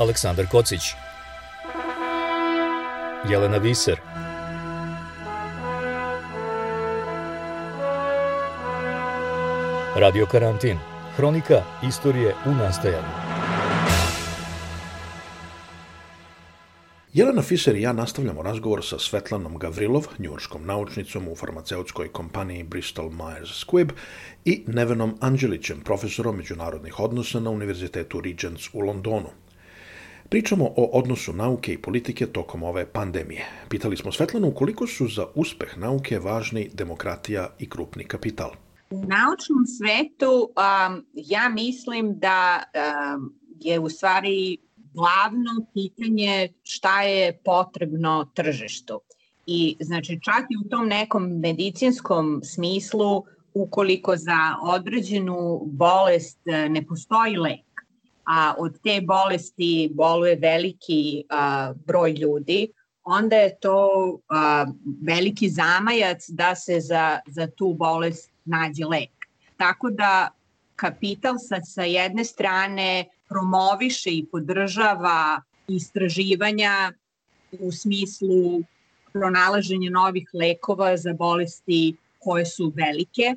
Aleksandar Kocić. Jelena Viser. Radio Karantin. Hronika istorije u nastajanju. Jelena Fiser i ja nastavljamo razgovor sa Svetlanom Gavrilov, njurškom naučnicom u farmaceutskoj kompaniji Bristol Myers Squibb i Nevenom Anđelićem, profesorom međunarodnih odnosa na Univerzitetu Regents u Londonu. Pričamo o odnosu nauke i politike tokom ove pandemije. Pitali smo Svetlanu koliko su za uspeh nauke važni demokratija i krupni kapital. U naučnom svetu um, ja mislim da um, je u stvari glavno pitanje šta je potrebno tržištu. I znači čak i u tom nekom medicinskom smislu ukoliko za određenu bolest e, ne postoji lek, a od te bolesti boluje veliki a, broj ljudi, onda je to a, veliki zamajac da se za, za tu bolest nađe lek. Tako da kapital sa, sa jedne strane promoviše i podržava istraživanja u smislu pronalaženja novih lekova za bolesti koje su velike,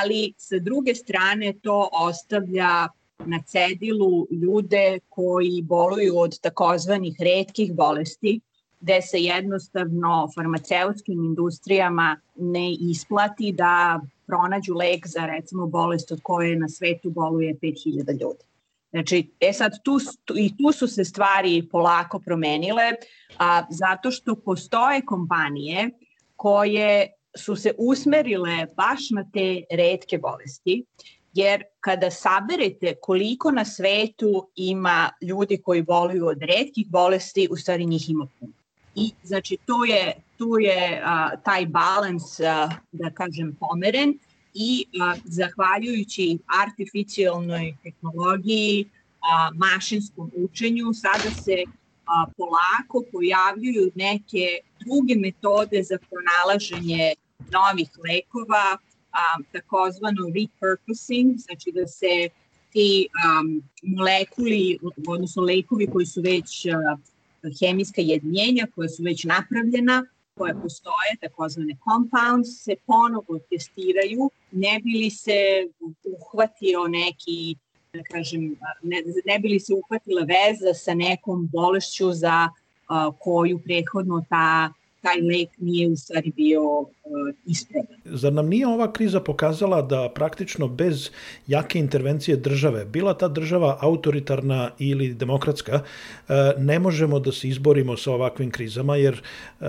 ali sa druge strane to ostavlja na cedilu ljude koji boluju od takozvanih redkih bolesti, gde se jednostavno farmaceutskim industrijama ne isplati da pronađu lek za recimo bolest od koje na svetu boluje 5000 ljudi. Znači, e sad, tu, i tu su se stvari polako promenile, a, zato što postoje kompanije koje su se usmerile baš na te redke bolesti, jer kada saberete koliko na svetu ima ljudi koji boluju od redkih bolesti, u stvari njih ima puno. I znači tu je, tu je a, taj balans, a, da kažem, pomeren i a, zahvaljujući artificijalnoj tehnologiji, a, mašinskom učenju, sada se a, polako pojavljuju neke druge metode za pronalaženje novih lekova, a, takozvano repurposing, znači da se ti um, molekuli, odnosno lekovi koji su već uh, hemijska jedinjenja, koje su već napravljena, koje postoje, takozvane compounds, se ponovo testiraju, ne bi li se uhvatio neki, da kažem, ne, ne bi li se uhvatila veza sa nekom bolešću za uh, koju prethodno ta taj lek nije u stvari bio uh, ispravan. Zar nam nije ova kriza pokazala da praktično bez jake intervencije države, bila ta država autoritarna ili demokratska, uh, ne možemo da se izborimo sa ovakvim krizama, jer uh,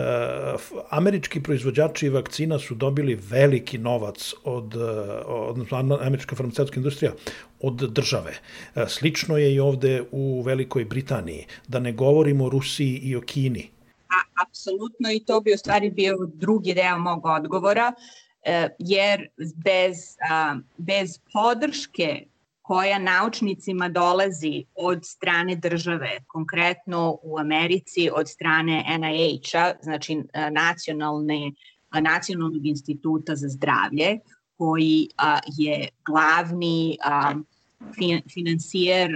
američki proizvođači vakcina su dobili veliki novac od, odnosno američka farmaceutska industrija, od države. Slično je i ovde u Velikoj Britaniji. Da ne govorimo o Rusiji i o Kini apsolutno i to bi u stvari bio drugi deo mog odgovora, e, jer bez, bez podrške koja naučnicima dolazi od strane države, konkretno u Americi od strane NIH-a, znači e, nacionalne, Nacionalnog instituta za zdravlje, koji je glavni financijer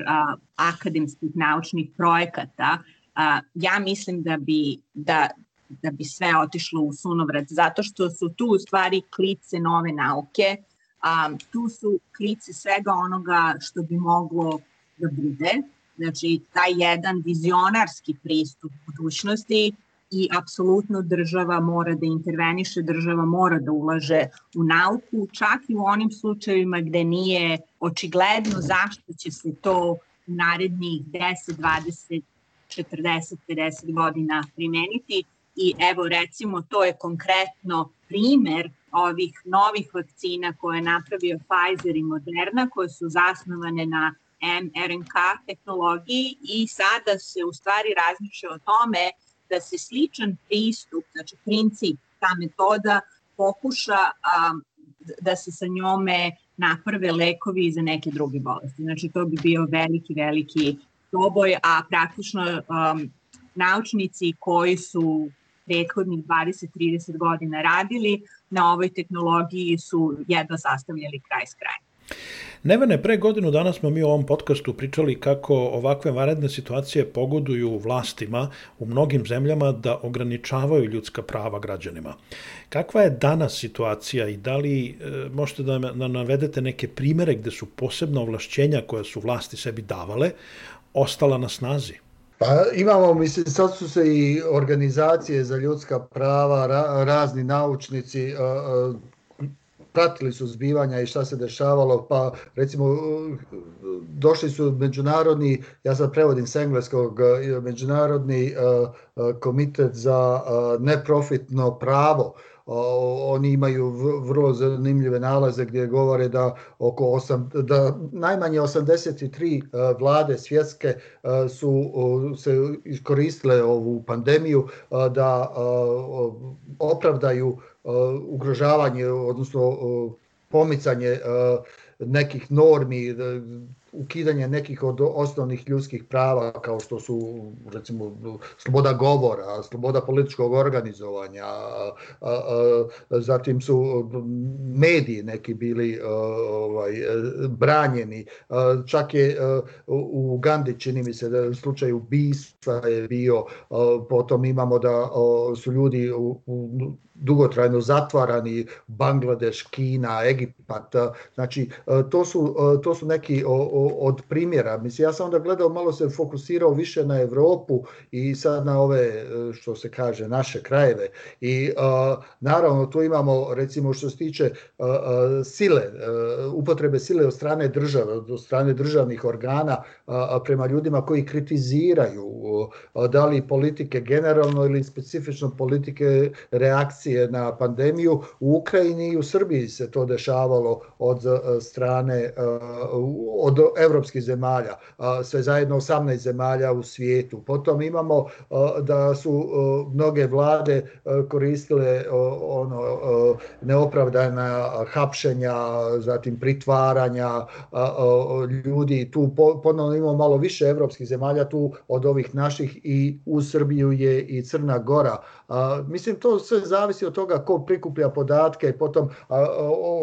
akademskih naučnih projekata a, ja mislim da bi, da, da bi sve otišlo u sunovrat, zato što su tu u stvari klice nove nauke, a, tu su klice svega onoga što bi moglo da bude, znači taj jedan vizionarski pristup budućnosti i apsolutno država mora da interveniše, država mora da ulaže u nauku, čak i u onim slučajevima gde nije očigledno zašto će se to u narednih 10, 20 40-50 godina primeniti i evo recimo to je konkretno primer ovih novih vakcina koje je napravio Pfizer i Moderna koje su zasnovane na mRNK tehnologiji i sada se u stvari razmišlja o tome da se sličan pristup, znači princip, ta metoda pokuša a, da se sa njome naprave lekovi za neke druge bolesti. Znači to bi bio veliki, veliki proboj, a praktično um, naučnici koji su prethodnih 20-30 godina radili na ovoj tehnologiji su jedva sastavljali kraj s krajem. Nevene, pre godinu dana smo mi u ovom podcastu pričali kako ovakve varedne situacije pogoduju vlastima u mnogim zemljama da ograničavaju ljudska prava građanima. Kakva je danas situacija i da li e, možete da nam navedete neke primere gde su posebna ovlašćenja koja su vlasti sebi davale ostala na snazi? Pa imamo, mislim, sad su se i organizacije za ljudska prava, ra, razni naučnici, pratili su zbivanja i šta se dešavalo, pa recimo došli su međunarodni, ja sad prevodim s engleskog, međunarodni komitet za neprofitno pravo, oni imaju vrlo zanimljive nalaze gdje govore da oko 8, da najmanje 83 e, vlade svjetske e, su se iskoristile ovu pandemiju e, da opravdaju ugrožavanje odnosno pomicanje nekih normi ukidanje nekih od osnovnih ljudskih prava kao što su recimo sloboda govora, sloboda političkog organizovanja, zatim su mediji neki bili ovaj branjeni, čak je u Ugandi čini mi se da u slučaju ubistva je bio, potom imamo da su ljudi u, u dugotrajno zatvarani Bangladeš, Kina, Egipat. Znači, to su, to su neki od primjera. Mislim, ja sam onda gledao, malo se fokusirao više na Evropu i sad na ove, što se kaže, naše krajeve. I naravno, tu imamo, recimo, što se tiče sile, upotrebe sile od strane države, od strane državnih organa prema ljudima koji kritiziraju da li politike generalno ili specifično politike reakcije reakcije na pandemiju. U Ukrajini i u Srbiji se to dešavalo od e, strane e, od evropskih zemalja, sve zajedno 18 zemalja u svijetu. Potom imamo da su mnoge vlade koristile ono neopravdana hapšenja, zatim pritvaranja ljudi. Tu ponovno imamo malo više evropskih zemalja tu od ovih naših i u Srbiju je i Crna Gora. Mislim to sve zavisi zavisi od toga ko prikuplja podatke, potom a,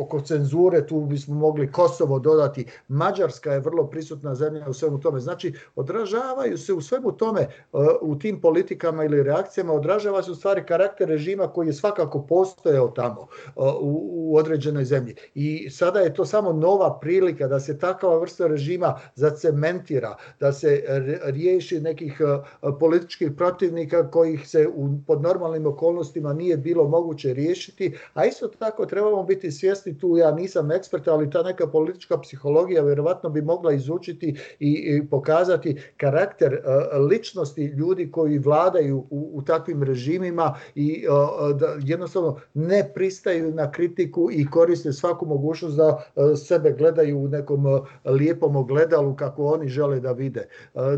oko cenzure tu bismo mogli Kosovo dodati. Mađarska je vrlo prisutna zemlja u svemu tome. Znači, odražavaju se u svemu tome, u tim politikama ili reakcijama, odražava se u stvari karakter režima koji je svakako postojao tamo u, u određenoj zemlji. I sada je to samo nova prilika da se takva vrsta režima zacementira, da se riješi nekih političkih protivnika kojih se u, pod normalnim okolnostima nije bilo bilo moguće riješiti, a isto tako trebamo biti svjesni tu, ja nisam ekspert, ali ta neka politička psihologija vjerovatno bi mogla izučiti i, pokazati karakter uh, ličnosti ljudi koji vladaju u, u takvim režimima i uh, da jednostavno ne pristaju na kritiku i koriste svaku mogućnost da uh, sebe gledaju u nekom lijepom ogledalu kako oni žele da vide.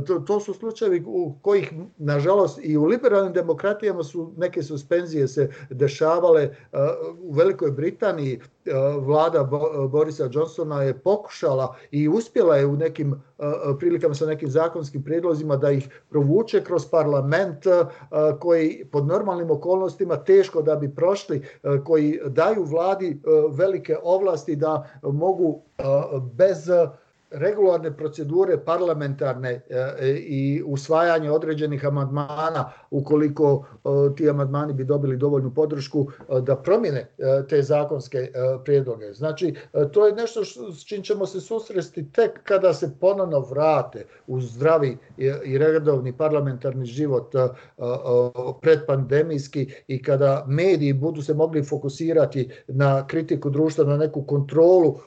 To, to su slučajevi u kojih, nažalost, i u liberalnim demokratijama su neke suspenzije se dešavale u Velikoj Britaniji vlada Borisa Johnsona je pokušala i uspjela je u nekim prilikama sa nekim zakonskim prijedlozima da ih provuče kroz parlament koji pod normalnim okolnostima teško da bi prošli, koji daju vladi velike ovlasti da mogu bez regularne procedure parlamentarne e, e, i usvajanje određenih amandmana ukoliko e, ti amandmani bi dobili dovoljnu podršku da promjene te zakonske prijedloge. Znači, to je nešto s čim ćemo se susresti tek kada se ponovno vrate u zdravi i redovni parlamentarni život predpandemijski i kada mediji budu se mogli fokusirati na kritiku društva, na neku kontrolu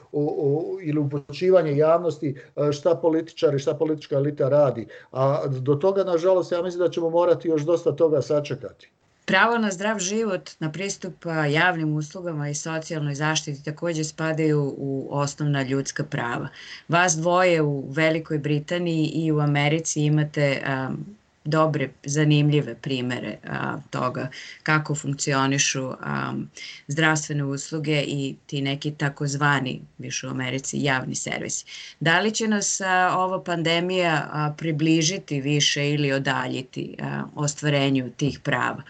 ili upočivanje javnosti javnosti e, šta političari, šta politička elita radi. A do toga, nažalost, ja mislim da ćemo morati još dosta toga sačekati. Pravo na zdrav život, na pristup javnim uslugama i socijalnoj zaštiti takođe spadaju u osnovna ljudska prava. Vas dvoje u Velikoj Britaniji i u Americi imate um, dobre, zanimljive primere a, toga kako funkcionišu a, zdravstvene usluge i ti neki takozvani, više u Americi, javni servisi. Da li će nas a, ova pandemija a, približiti više ili odaljiti a, ostvarenju tih prava?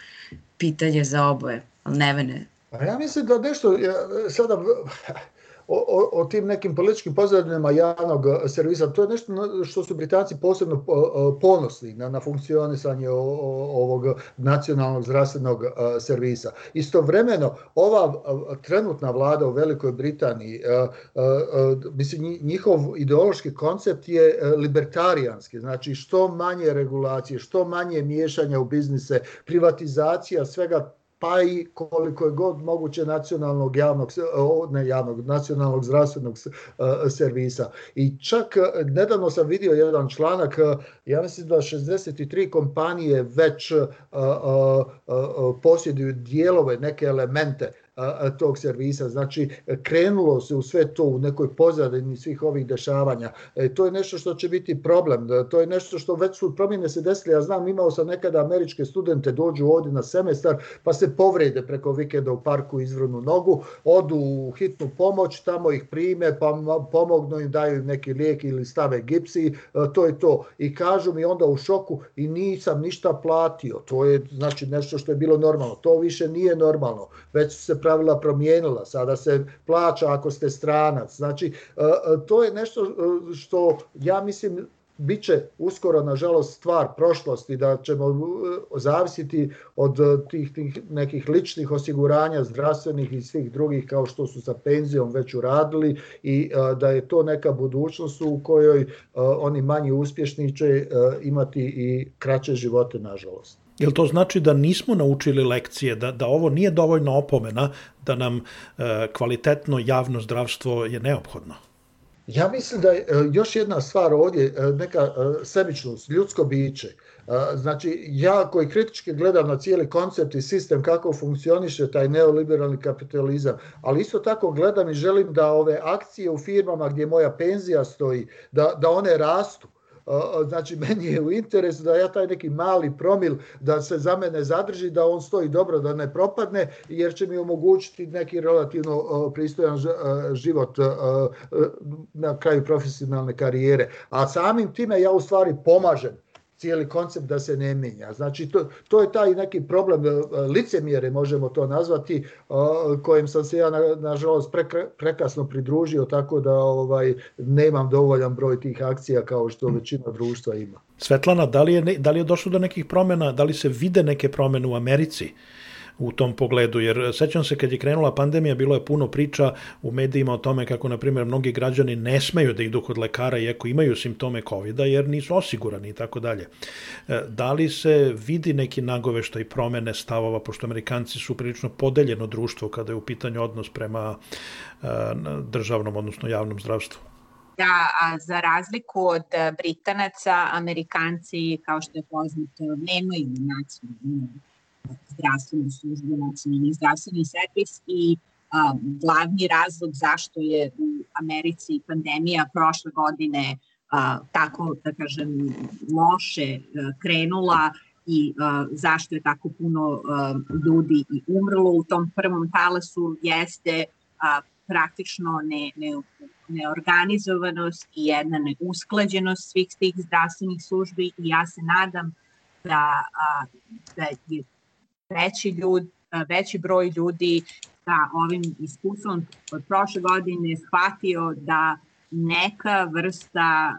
Pitanje za oboje, ali Nevene. Pa ja mislim da nešto, ja, sada o, o tim nekim političkim pozadinama javnog servisa, to je nešto što su Britanci posebno ponosni na, na funkcionisanje ovog nacionalnog zdravstvenog servisa. Istovremeno, ova trenutna vlada u Velikoj Britaniji, mislim, njihov ideološki koncept je libertarijanski, znači što manje regulacije, što manje miješanja u biznise, privatizacija svega pa i koliko je god moguće nacionalnog javnog, ne javnog, nacionalnog zdravstvenog servisa. I čak nedavno sam vidio jedan članak, ja mislim da 63 kompanije već posjeduju dijelove, neke elemente tog servisa. Znači, krenulo se u sve to u nekoj pozadini svih ovih dešavanja. E, to je nešto što će biti problem. To je nešto što već su promjene se desile. Ja znam, imao sam nekada američke studente dođu ovdje na semestar, pa se povrede preko vikenda u parku izvrnu nogu, odu u hitnu pomoć, tamo ih prime, pa pomognu im, daju im neki lijek ili stave gipsi, e, to je to. I kažu mi onda u šoku i nisam ništa platio. To je znači nešto što je bilo normalno. To više nije normalno. Već se pravila promijenila, sada se plaća ako ste stranac. Znači, e, e, to je nešto e, što ja mislim bit će uskoro, nažalost, stvar prošlosti, da ćemo zavisiti od tih, tih nekih ličnih osiguranja, zdravstvenih i svih drugih, kao što su sa penzijom već uradili i da je to neka budućnost u kojoj oni manji uspješni će imati i kraće živote, nažalost. Jel to znači da nismo naučili lekcije, da, da ovo nije dovoljno opomena, da nam e, kvalitetno javno zdravstvo je neophodno? Ja mislim da je e, još jedna stvar ovdje, e, neka e, sebičnost, ljudsko biće. Znači, ja koji kritički gledam na cijeli koncept i sistem kako funkcioniše taj neoliberalni kapitalizam, ali isto tako gledam i želim da ove akcije u firmama gdje moja penzija stoji, da, da one rastu znači meni je u interesu da ja taj neki mali promil da se za mene zadrži, da on stoji dobro, da ne propadne, jer će mi omogućiti neki relativno pristojan život na kraju profesionalne karijere. A samim time ja u stvari pomažem cijeli koncept da se ne mijenja. Znači to, to je taj neki problem e, licemjere možemo to nazvati kojem sam se ja nažalost prekasno pridružio tako da ovaj nemam dovoljan broj tih akcija kao što većina društva ima. Svetlana, da li je da li je došlo do nekih promjena, da li se vide neke promjene u Americi? U tom pogledu, jer sećam se kad je krenula pandemija, bilo je puno priča u medijima o tome kako, na primjer, mnogi građani ne smeju da idu kod lekara iako imaju simptome covid jer nisu osigurani i tako dalje. E, da li se vidi neki nagoveštaj promene stavova, pošto Amerikanci su prilično podeljeno društvo kada je u pitanju odnos prema e, državnom, odnosno javnom zdravstvu? da a za razliku od Britanaca, Amerikanci, kao što je poznato, nemaju nacionalnu zdravstvenu službu, nacionalni zdravstveni servis i a, glavni razlog zašto je u Americi pandemija prošle godine a, tako, da kažem, loše a, krenula i a, zašto je tako puno a, ljudi i umrlo u tom prvom talasu jeste a, praktično ne, ne, neorganizovanost i jedna neusklađenost svih tih zdravstvenih službi i ja se nadam da, a, da je veći, ljud, veći broj ljudi sa ovim iskustvom od prošle godine shvatio da neka vrsta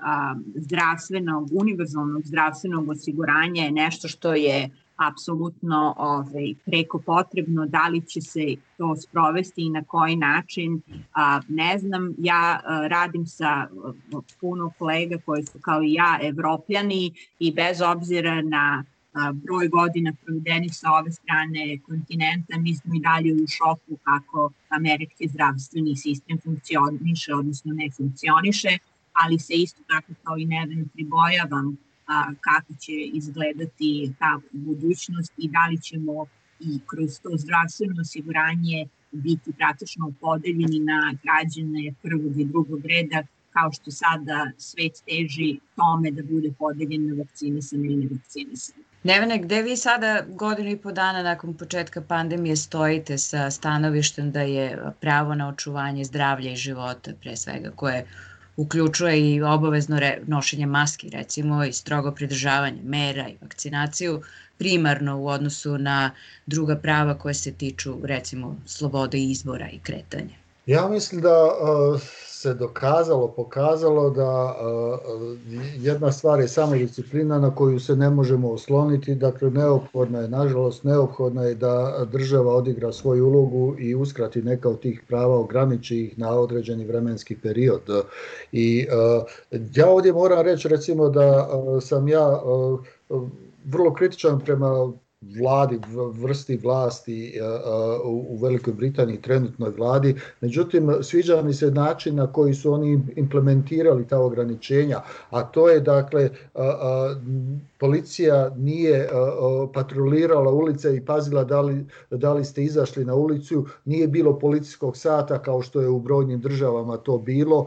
zdravstvenog, univerzalnog zdravstvenog osiguranja je nešto što je apsolutno ovaj, preko potrebno, da li će se to sprovesti i na koji način, a, ne znam, ja a, radim sa a, puno kolega koji su kao i ja evropljani i bez obzira na broj godina provedenih sa ove strane kontinenta, mi smo i dalje u šoku kako američki zdravstveni sistem funkcioniše, odnosno ne funkcioniše, ali se isto tako kao i neveno pribojavam a, kako će izgledati ta budućnost i da li ćemo i kroz to zdravstveno osiguranje biti praktično podeljeni na građane prvog i drugog reda, kao što sada svet teži tome da bude podeljen na vakcinisane i nevakcinisane. Nevene, gde vi sada godinu i po dana nakon početka pandemije stojite sa stanovištem da je pravo na očuvanje zdravlja i života, pre svega, koje uključuje i obavezno nošenje maski, recimo, i strogo pridržavanje mera i vakcinaciju, primarno u odnosu na druga prava koje se tiču, recimo, slobode izbora i kretanja? Ja mislim da se dokazalo, pokazalo da jedna stvar je samo disciplina na koju se ne možemo osloniti, dakle neophodna je, nažalost neophodna je da država odigra svoju ulogu i uskrati neka od tih prava, ograniči ih na određeni vremenski period. I ja ovdje moram reći recimo da sam ja vrlo kritičan prema vladi, vrsti vlasti u Velikoj Britaniji, trenutnoj vladi. Međutim, sviđa mi se način na koji su oni implementirali ta ograničenja, a to je dakle policija nije patrolirala ulice i pazila da li, da li ste izašli na ulicu, nije bilo policijskog sata kao što je u brojnim državama to bilo,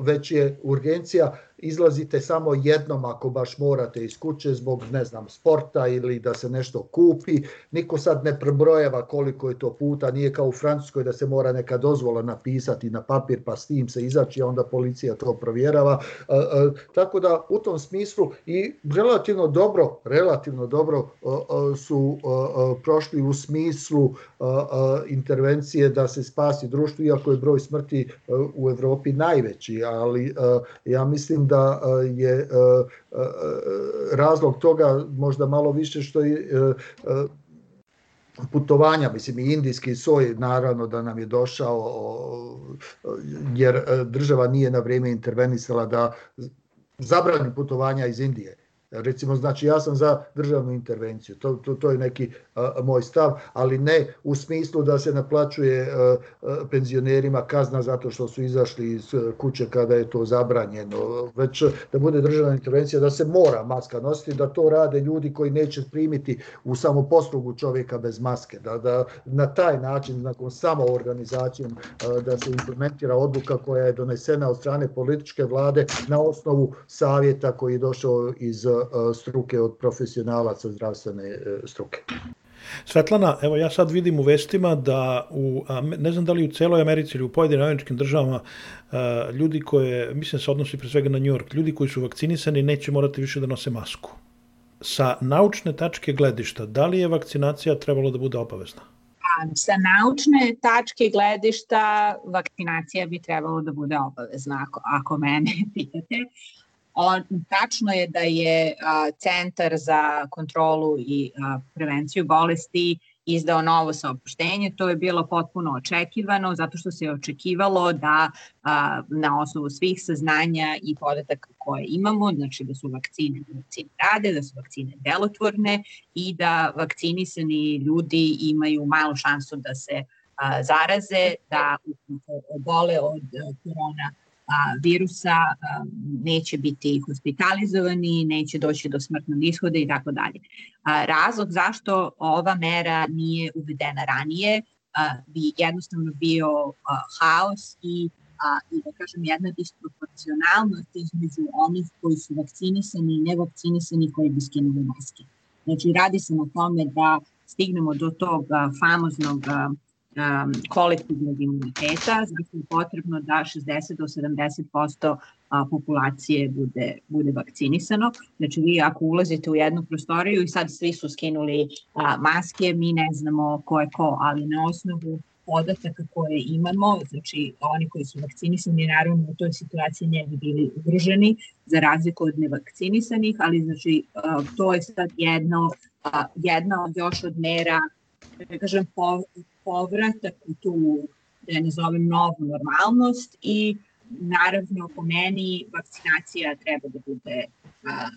već je urgencija izlazite samo jednom ako baš morate iz kuće zbog ne znam sporta ili da se nešto kupi. Niko sad ne prebrojeva koliko je to puta, nije kao u Francuskoj da se mora neka dozvola napisati na papir pa s tim se izaći, a onda policija to provjerava. E, e, tako da u tom smislu i relativno dobro, relativno dobro e, su prošli u smislu intervencije da se spasi društvo, iako je broj smrti u Evropi najveći, ali ja mislim da je e, e, razlog toga možda malo više što je putovanja, mislim i indijski soj naravno da nam je došao jer država nije na vrijeme intervenisala da zabrani putovanja iz Indije Recimo, znači ja sam za državnu intervenciju, to, to, to je neki a, moj stav, ali ne u smislu da se naplaćuje a, a, penzionerima kazna zato što su izašli iz kuće kada je to zabranjeno, već da bude državna intervencija, da se mora maska nositi, da to rade ljudi koji neće primiti u samoposlugu čovjeka bez maske, da, da na taj način, nakon samoorganizacijom, da se implementira odluka koja je donesena od strane političke vlade na osnovu savjeta koji je došao iz struke od profesionalaca zdravstvene e, struke. Svetlana, evo ja sad vidim u vestima da u, ne znam da li u celoj Americi ili u pojedinim američkim državama ljudi koje, mislim se odnosi pre svega na New York, ljudi koji su vakcinisani neće morati više da nose masku. Sa naučne tačke gledišta, da li je vakcinacija trebalo da bude obavezna? Sa naučne tačke gledišta vakcinacija bi trebalo da bude obavezna, ako, ako mene pitate. On, tačno je da je a, Centar za kontrolu i a, prevenciju bolesti izdao novo saopštenje. To je bilo potpuno očekivano zato što se je očekivalo da a, na osnovu svih saznanja i podataka koje imamo, znači da su vakcine, vakcine rade, da su vakcine delotvorne i da vakcinisani ljudi imaju malu šansu da se a, zaraze, da obole od korona virusa neće biti hospitalizovani, neće doći do smrtnog ishoda i tako dalje. Razlog zašto ova mera nije uvedena ranije bi jednostavno bio haos i a, i da kažem jedna disproporcionalnost između onih koji su vakcinisani i nevakcinisani koji bi skinuli maske. Znači radi se na tome da stignemo do tog a, famoznog a, um, kolektivnog imuniteta, znači je potrebno da 60 do 70% a, populacije bude, bude vakcinisano. Znači vi ako ulazite u jednu prostoriju i sad svi su skinuli a, maske, mi ne znamo ko je ko, ali na osnovu podataka koje imamo, znači oni koji su vakcinisani naravno u toj situaciji ne bi bili ugroženi za razliku od nevakcinisanih, ali znači to je sad jedno, jedna od još od mera da kažem, po, povratak u tu, da ne zovem, novu normalnost i naravno po meni vakcinacija treba da bude a,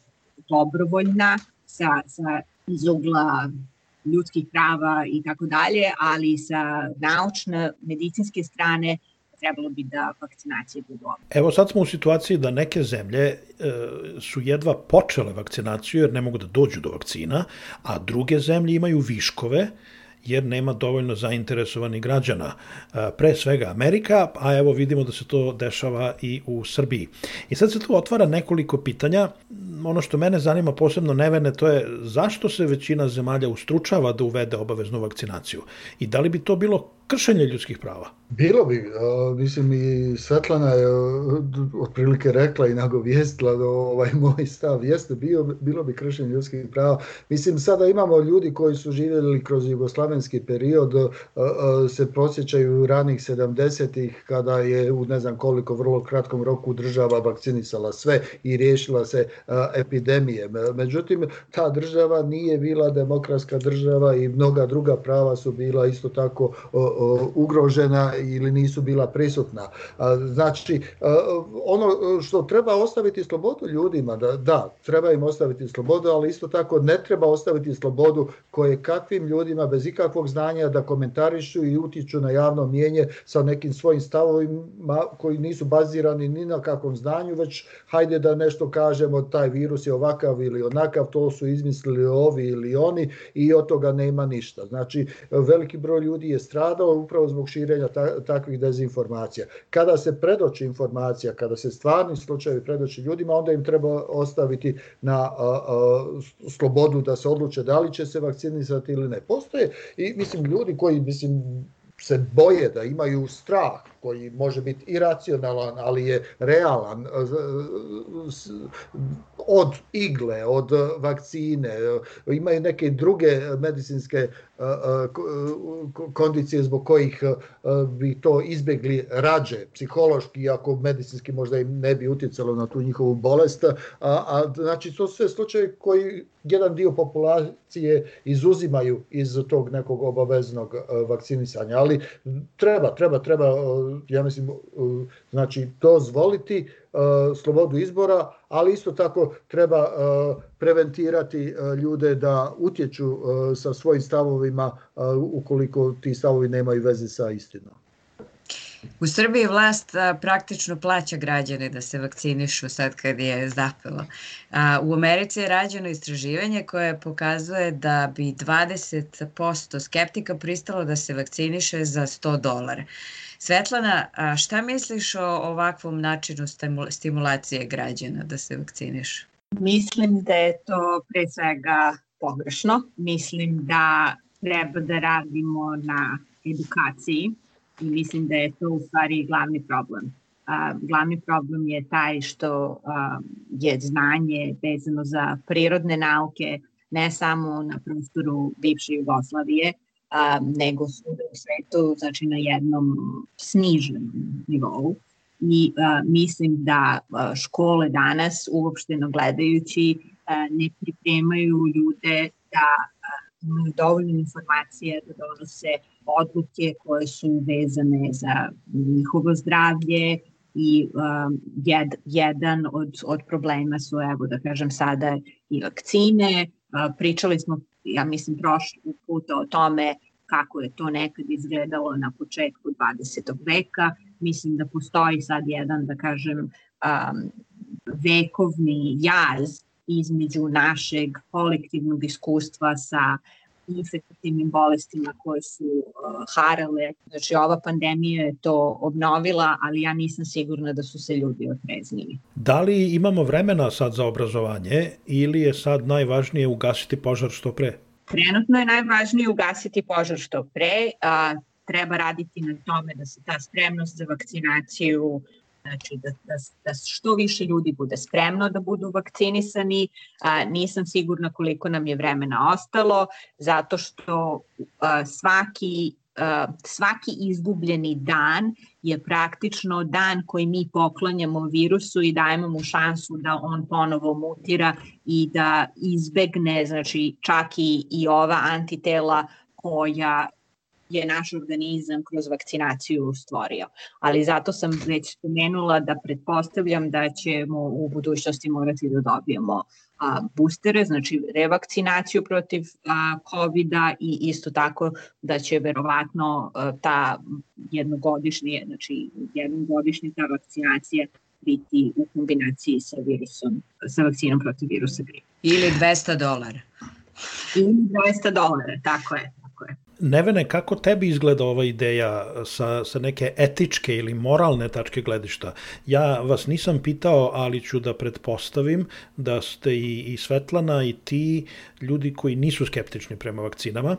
dobrovoljna sa, sa iz ugla ljudskih prava i tako dalje, ali sa naučne, medicinske strane trebalo bi da vakcinacije budu Evo sad smo u situaciji da neke zemlje e, su jedva počele vakcinaciju jer ne mogu da dođu do vakcina, a druge zemlje imaju viškove jer nema dovoljno zainteresovanih građana. E, pre svega Amerika, a evo vidimo da se to dešava i u Srbiji. I sad se tu otvara nekoliko pitanja. Ono što mene zanima posebno nevene, to je zašto se većina zemalja ustručava da uvede obaveznu vakcinaciju i da li bi to bilo kršenje ljudskih prava. Bilo bi, mislim i Svetlana je otprilike rekla i nagovijestila da ovaj moj stav jeste bio, bilo bi kršenje ljudskih prava. Mislim sada imamo ljudi koji su živjeli kroz jugoslavenski period, se prosjećaju ranih 70-ih kada je u ne znam koliko vrlo kratkom roku država vakcinisala sve i riješila se epidemije. Međutim, ta država nije bila demokratska država i mnoga druga prava su bila isto tako ugrožena ili nisu bila prisutna. Znači, ono što treba ostaviti slobodu ljudima, da, da, treba im ostaviti slobodu, ali isto tako ne treba ostaviti slobodu koje kakvim ljudima bez ikakvog znanja da komentarišu i utiču na javno mijenje sa nekim svojim stavovima koji nisu bazirani ni na kakvom znanju, već hajde da nešto kažemo, taj virus je ovakav ili onakav, to su izmislili ovi ili oni i od toga nema ništa. Znači, veliki broj ljudi je stradao upravo zbog širenja takvih dezinformacija. Kada se predoči informacija, kada se stvarni slučajevi predoči ljudima, onda im treba ostaviti na a, a, slobodu da se odluče da li će se vakcinisati ili ne. Postoje i mislim ljudi koji mislim se boje da imaju strah koji može biti iracionalan, ali je realan od igle, od vakcine, imaju neke druge medicinske kondicije zbog kojih bi to izbegli rađe, psihološki, ako medicinski možda im ne bi utjecalo na tu njihovu bolest, a, a znači to sve slučaje koji jedan dio populacije izuzimaju iz tog nekog obaveznog vakcinisanja, ali treba, treba, treba ja mislim, znači dozvoliti slobodu izbora, ali isto tako treba preventirati ljude da utječu sa svojim stavovima ukoliko ti stavovi nemaju veze sa istinom. U Srbiji vlast praktično plaća građane da se vakcinišu sad kad je zapelo. U Americi je rađeno istraživanje koje pokazuje da bi 20% skeptika pristalo da se vakciniše za 100 dolara. Svetlana, a šta misliš o ovakvom načinu stimulacije građana da se vakcinišu? Mislim da je to pre svega pogrešno. Mislim da treba da radimo na edukaciji i mislim da je to u stvari glavni problem. A, glavni problem je taj što a, je znanje vezano za prirodne nauke ne samo na prostoru bivše Jugoslavije, a, nego svuda u svetu, znači na jednom sniženom nivou. I a, mislim da a, škole danas, uopšteno gledajući, a, ne pripremaju ljude da imaju dovoljno informacije da donose odluke koje su vezane za njihovo zdravlje i um, jed, jedan od, od problema su, evo da kažem sada, i vakcine. Uh, pričali smo, ja mislim, prošli puta o tome kako je to nekad izgledalo na početku 20. veka. Mislim da postoji sad jedan, da kažem, um, vekovni jaz između našeg kolektivnog iskustva sa infektivnim bolestima koje su uh, harale. Znači ova pandemija je to obnovila, ali ja nisam sigurna da su se ljudi otreznili. Da li imamo vremena sad za obrazovanje ili je sad najvažnije ugasiti požar što pre? Trenutno je najvažnije ugasiti požar što pre, a, treba raditi na tome da se ta spremnost za vakcinaciju znači da, da, da što više ljudi bude spremno da budu vakcinisani. A, nisam sigurna koliko nam je vremena ostalo, zato što a, svaki svaki izgubljeni dan je praktično dan koji mi poklanjamo virusu i dajemo mu šansu da on ponovo mutira i da izbegne, znači čak i, i ova antitela koja je naš organizam kroz vakcinaciju stvorio. Ali zato sam već spomenula da pretpostavljam da ćemo u budućnosti morati da dobijemo a, boostere, znači revakcinaciju protiv a, COVID-a i isto tako da će verovatno a, ta jednogodišnje, znači jednogodišnja ta vakcinacija biti u kombinaciji sa virusom, sa vakcinom protiv virusa gripa. Ili 200 dolara. Ili 200 dolara, tako je. Nevene, kako tebi izgleda ova ideja sa, sa neke etičke ili moralne tačke gledišta? Ja vas nisam pitao, ali ću da pretpostavim da ste i, i Svetlana i ti ljudi koji nisu skeptični prema vakcinama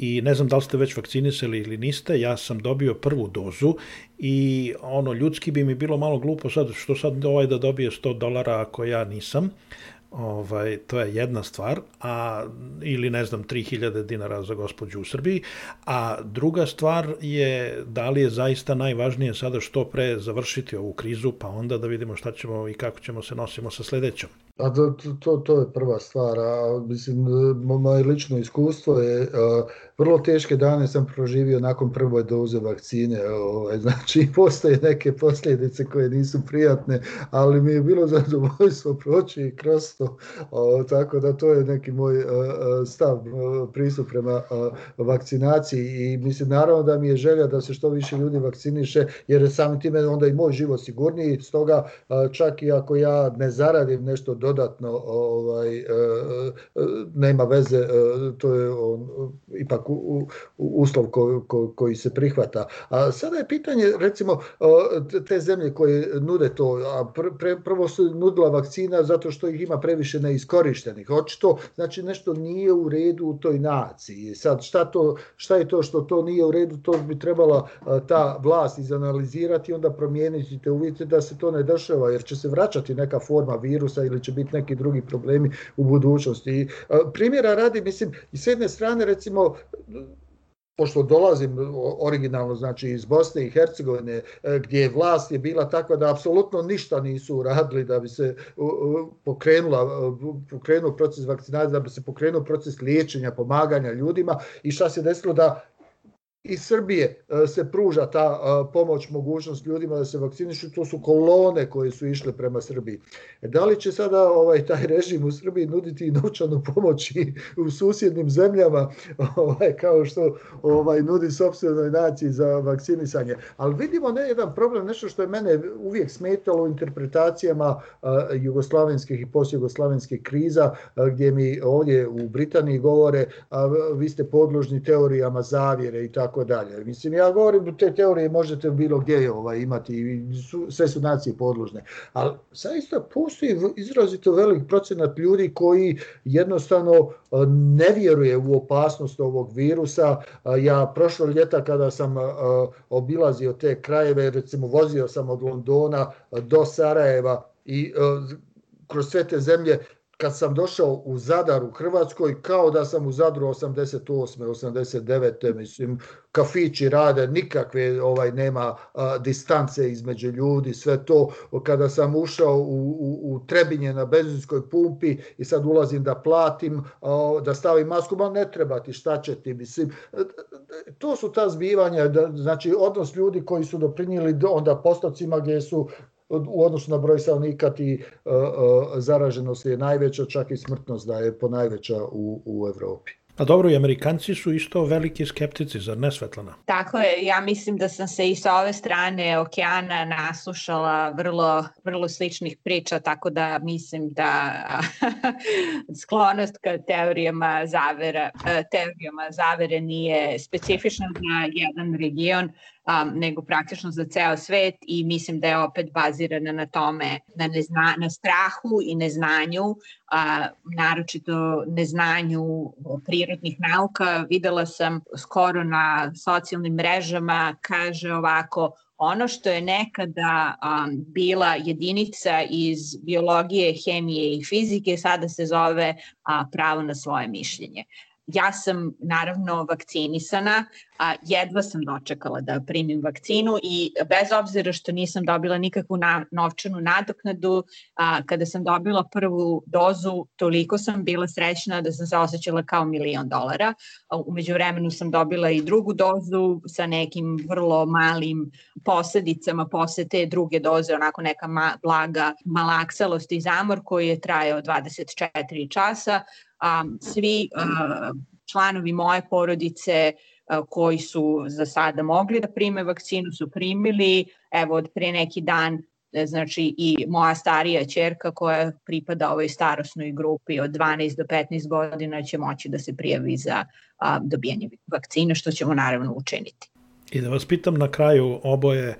i ne znam da li ste već vakcinisali ili niste, ja sam dobio prvu dozu i ono ljudski bi mi bilo malo glupo sad što sad ovaj da dobije 100 dolara ako ja nisam, Ovaj, to je jedna stvar, a, ili ne znam, 3000 dinara za gospođu u Srbiji, a druga stvar je da li je zaista najvažnije sada što pre završiti ovu krizu, pa onda da vidimo šta ćemo i kako ćemo se nosimo sa sledećom. A to, to, to je prva stvar, a mislim, moje lično iskustvo je, a, vrlo teške dane sam proživio nakon prve doze vakcine, ovaj, znači postoje neke posljedice koje nisu prijatne, ali mi je bilo zadovoljstvo proći kroz to, o, tako da to je neki moj a, stav, pristup prema a, vakcinaciji i mislim naravno da mi je želja da se što više ljudi vakciniše, jer samim time onda i moj život sigurniji, stoga čak i ako ja ne zaradim nešto do dodatno ovaj e, e, nema veze e, to je on, ipak u, u, uslov ko, ko, koji se prihvata. A sada je pitanje recimo te zemlje koje nude to a pre, prvo su nudila vakcina zato što ih ima previše neiskorištenih. Očito znači nešto nije u redu u toj naciji. Sad šta to šta je to što to nije u redu to bi trebala ta vlast izanalizirati onda promijeniti te uvjete da se to ne dešava jer će se vraćati neka forma virusa ili će biti neki drugi problemi u budućnosti. I, primjera radi, mislim, i s jedne strane, recimo, pošto dolazim originalno znači iz Bosne i Hercegovine e, gdje vlast je bila takva da apsolutno ništa nisu uradili da bi se pokrenula pokrenuo proces vakcinacije da bi se pokrenuo proces liječenja pomaganja ljudima i šta se desilo da iz Srbije e, se pruža ta e, pomoć, mogućnost ljudima da se vakcinišu, to su kolone koje su išle prema Srbiji. E, da li će sada ovaj taj režim u Srbiji nuditi i novčanu pomoć i u susjednim zemljama, ovaj kao što ovaj nudi sopstvenoj naciji za vakcinisanje. Ali vidimo ne jedan problem, nešto što je mene uvijek smetalo u interpretacijama jugoslavenskih i posjugoslavenskih kriza, gdje mi ovdje u Britaniji govore, a vi ste podložni teorijama zavjere i tako tako dalje. Mislim, ja govorim, te teorije možete bilo gdje ovaj, imati, su, sve su nacije podložne, ali zaista postoji izrazito velik procenat ljudi koji jednostavno ne vjeruje u opasnost ovog virusa. Ja prošlo ljeta kada sam obilazio te krajeve, recimo vozio sam od Londona do Sarajeva i kroz sve te zemlje kad sam došao u Zadar u Hrvatskoj, kao da sam u Zadru 88. 89. mislim, kafići rade, nikakve ovaj nema a, distance između ljudi, sve to. Kada sam ušao u, u, u Trebinje na benzinskoj pumpi i sad ulazim da platim, a, da stavim masku, ma ne treba ti, šta će ti, mislim. To su ta zbivanja, da, znači odnos ljudi koji su doprinijeli onda postocima gdje su u odnosu na broj stanovnika ti uh, uh, zaraženost je najveća, čak i smrtnost da je po najveća u, u Evropi. A dobro, i Amerikanci su isto veliki skeptici, zar ne Svetlana? Tako je, ja mislim da sam se i sa ove strane okeana naslušala vrlo, vrlo sličnih priča, tako da mislim da sklonost ka teorijama zavera, teorijama zavere nije specifična za jedan region, um, nego praktično za ceo svet i mislim da je opet bazirana na tome, na, nezna, na strahu i neznanju, a, naročito neznanju prirodnih nauka. Videla sam skoro na socijalnim mrežama, kaže ovako, ono što je nekada um, bila jedinica iz biologije, hemije i fizike, sada se zove a, pravo na svoje mišljenje ja sam naravno vakcinisana, a jedva sam dočekala da primim vakcinu i bez obzira što nisam dobila nikakvu na, novčanu nadoknadu, a, kada sam dobila prvu dozu, toliko sam bila srećna da sam se osjećala kao milion dolara. Umeđu vremenu sam dobila i drugu dozu sa nekim vrlo malim posledicama posle te druge doze, onako neka ma, blaga malaksalost i zamor koji je trajao 24 časa, a, svi a, članovi moje porodice a, koji su za sada mogli da prime vakcinu su primili, evo od pre neki dan e, znači i moja starija čerka koja pripada ovoj starosnoj grupi od 12 do 15 godina će moći da se prijavi za a, dobijanje vakcine, što ćemo naravno učiniti. I da vas pitam na kraju oboje,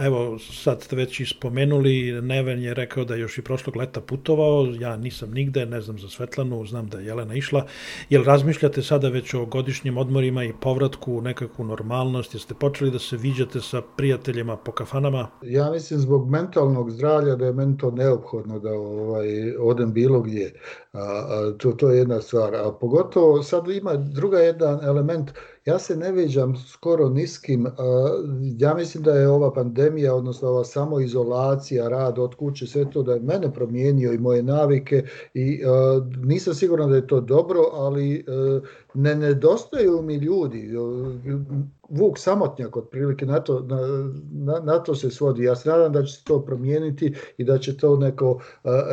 Evo, sad ste već ispomenuli, Neven je rekao da je još i prošlog leta putovao, ja nisam nigde, ne znam za Svetlanu, znam da je Jelena išla. Jel razmišljate sada već o godišnjim odmorima i povratku u nekakvu normalnost? Jeste počeli da se viđate sa prijateljima po kafanama? Ja mislim zbog mentalnog zdravlja da je meni to neophodno da ovaj, odem bilo gdje. A, a, to, to je jedna stvar. A pogotovo sad ima druga jedan element, Ja se ne viđam skoro niskim. Ja mislim da je ova pandemija, odnosno ova samoizolacija, rad od kuće, sve to da je mene promijenio i moje navike i nisam siguran da je to dobro, ali ne nedostaju mi ljudi. Vuk samotnjak otprilike na to, na, na, na to se svodi. Ja se nadam da će se to promijeniti i da će to neko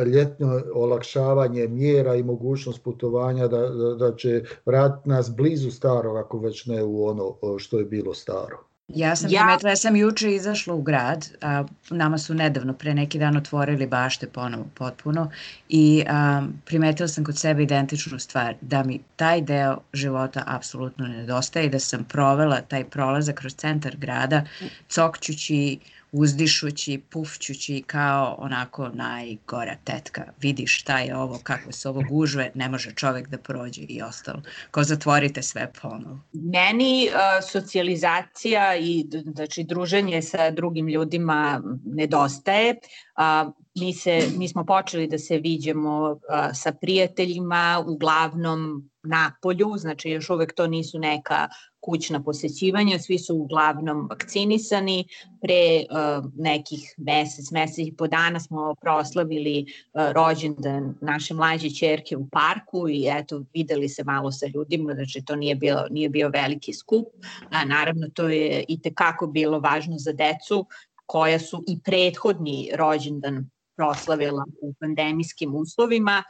ljetno olakšavanje mjera i mogućnost putovanja da, da, da će vratiti nas blizu starog ako već ne u ono što je bilo staro. Ja sam ja... primetila, ja sam juče izašla u grad, a, nama su nedavno pre neki dan otvorili bašte ponovo potpuno i a, primetila sam kod sebe identičnu stvar, da mi taj deo života apsolutno nedostaje i da sam provela taj prolazak kroz centar grada cokćući uzdišući, pufćući kao onako najgora tetka. Vidiš šta je ovo, kako se ovo gužve, ne može čovek da prođe i ostalo. Ko zatvorite sve ponovo. Meni uh, socijalizacija i znači druženje sa drugim ljudima nedostaje. Uh, mi, se, mi smo počeli da se viđemo uh, sa prijateljima, uglavnom na polju, znači još uvek to nisu neka kućna posećivanja, svi su uglavnom vakcinisani. Pre uh, nekih mesec, mesec i po dana smo proslavili uh, rođendan naše mlađe čerke u parku i eto videli se malo sa ljudima, znači to nije bio, nije bio veliki skup. A, naravno to je i tekako bilo važno za decu koja su i prethodni rođendan proslavila u pandemijskim uslovima.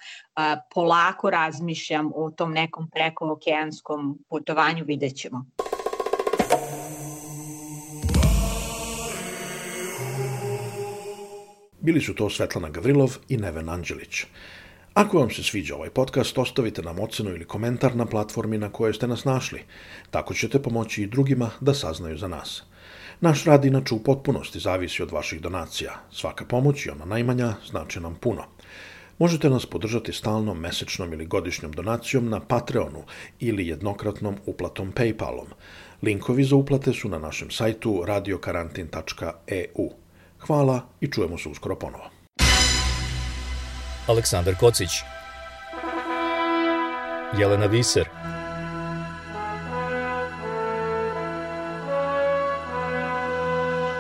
Polako razmišljam o tom nekom prekookeanskom putovanju, vidjet ćemo. Bili su to Svetlana Gavrilov i Neven Anđelić. Ako vam se sviđa ovaj podcast, ostavite nam ocenu ili komentar na platformi na kojoj ste nas našli. Tako ćete pomoći i drugima da saznaju za nas. Naš rad inače u potpunosti zavisi od vaših donacija. Svaka pomoć i ona najmanja znači nam puno. Možete nas podržati stalnom, mesečnom ili godišnjom donacijom na Patreonu ili jednokratnom uplatom Paypalom. Linkovi za uplate su na našem sajtu radiokarantin.eu. Hvala i čujemo se uskoro ponovo. Aleksandar Kocić Jelena Viser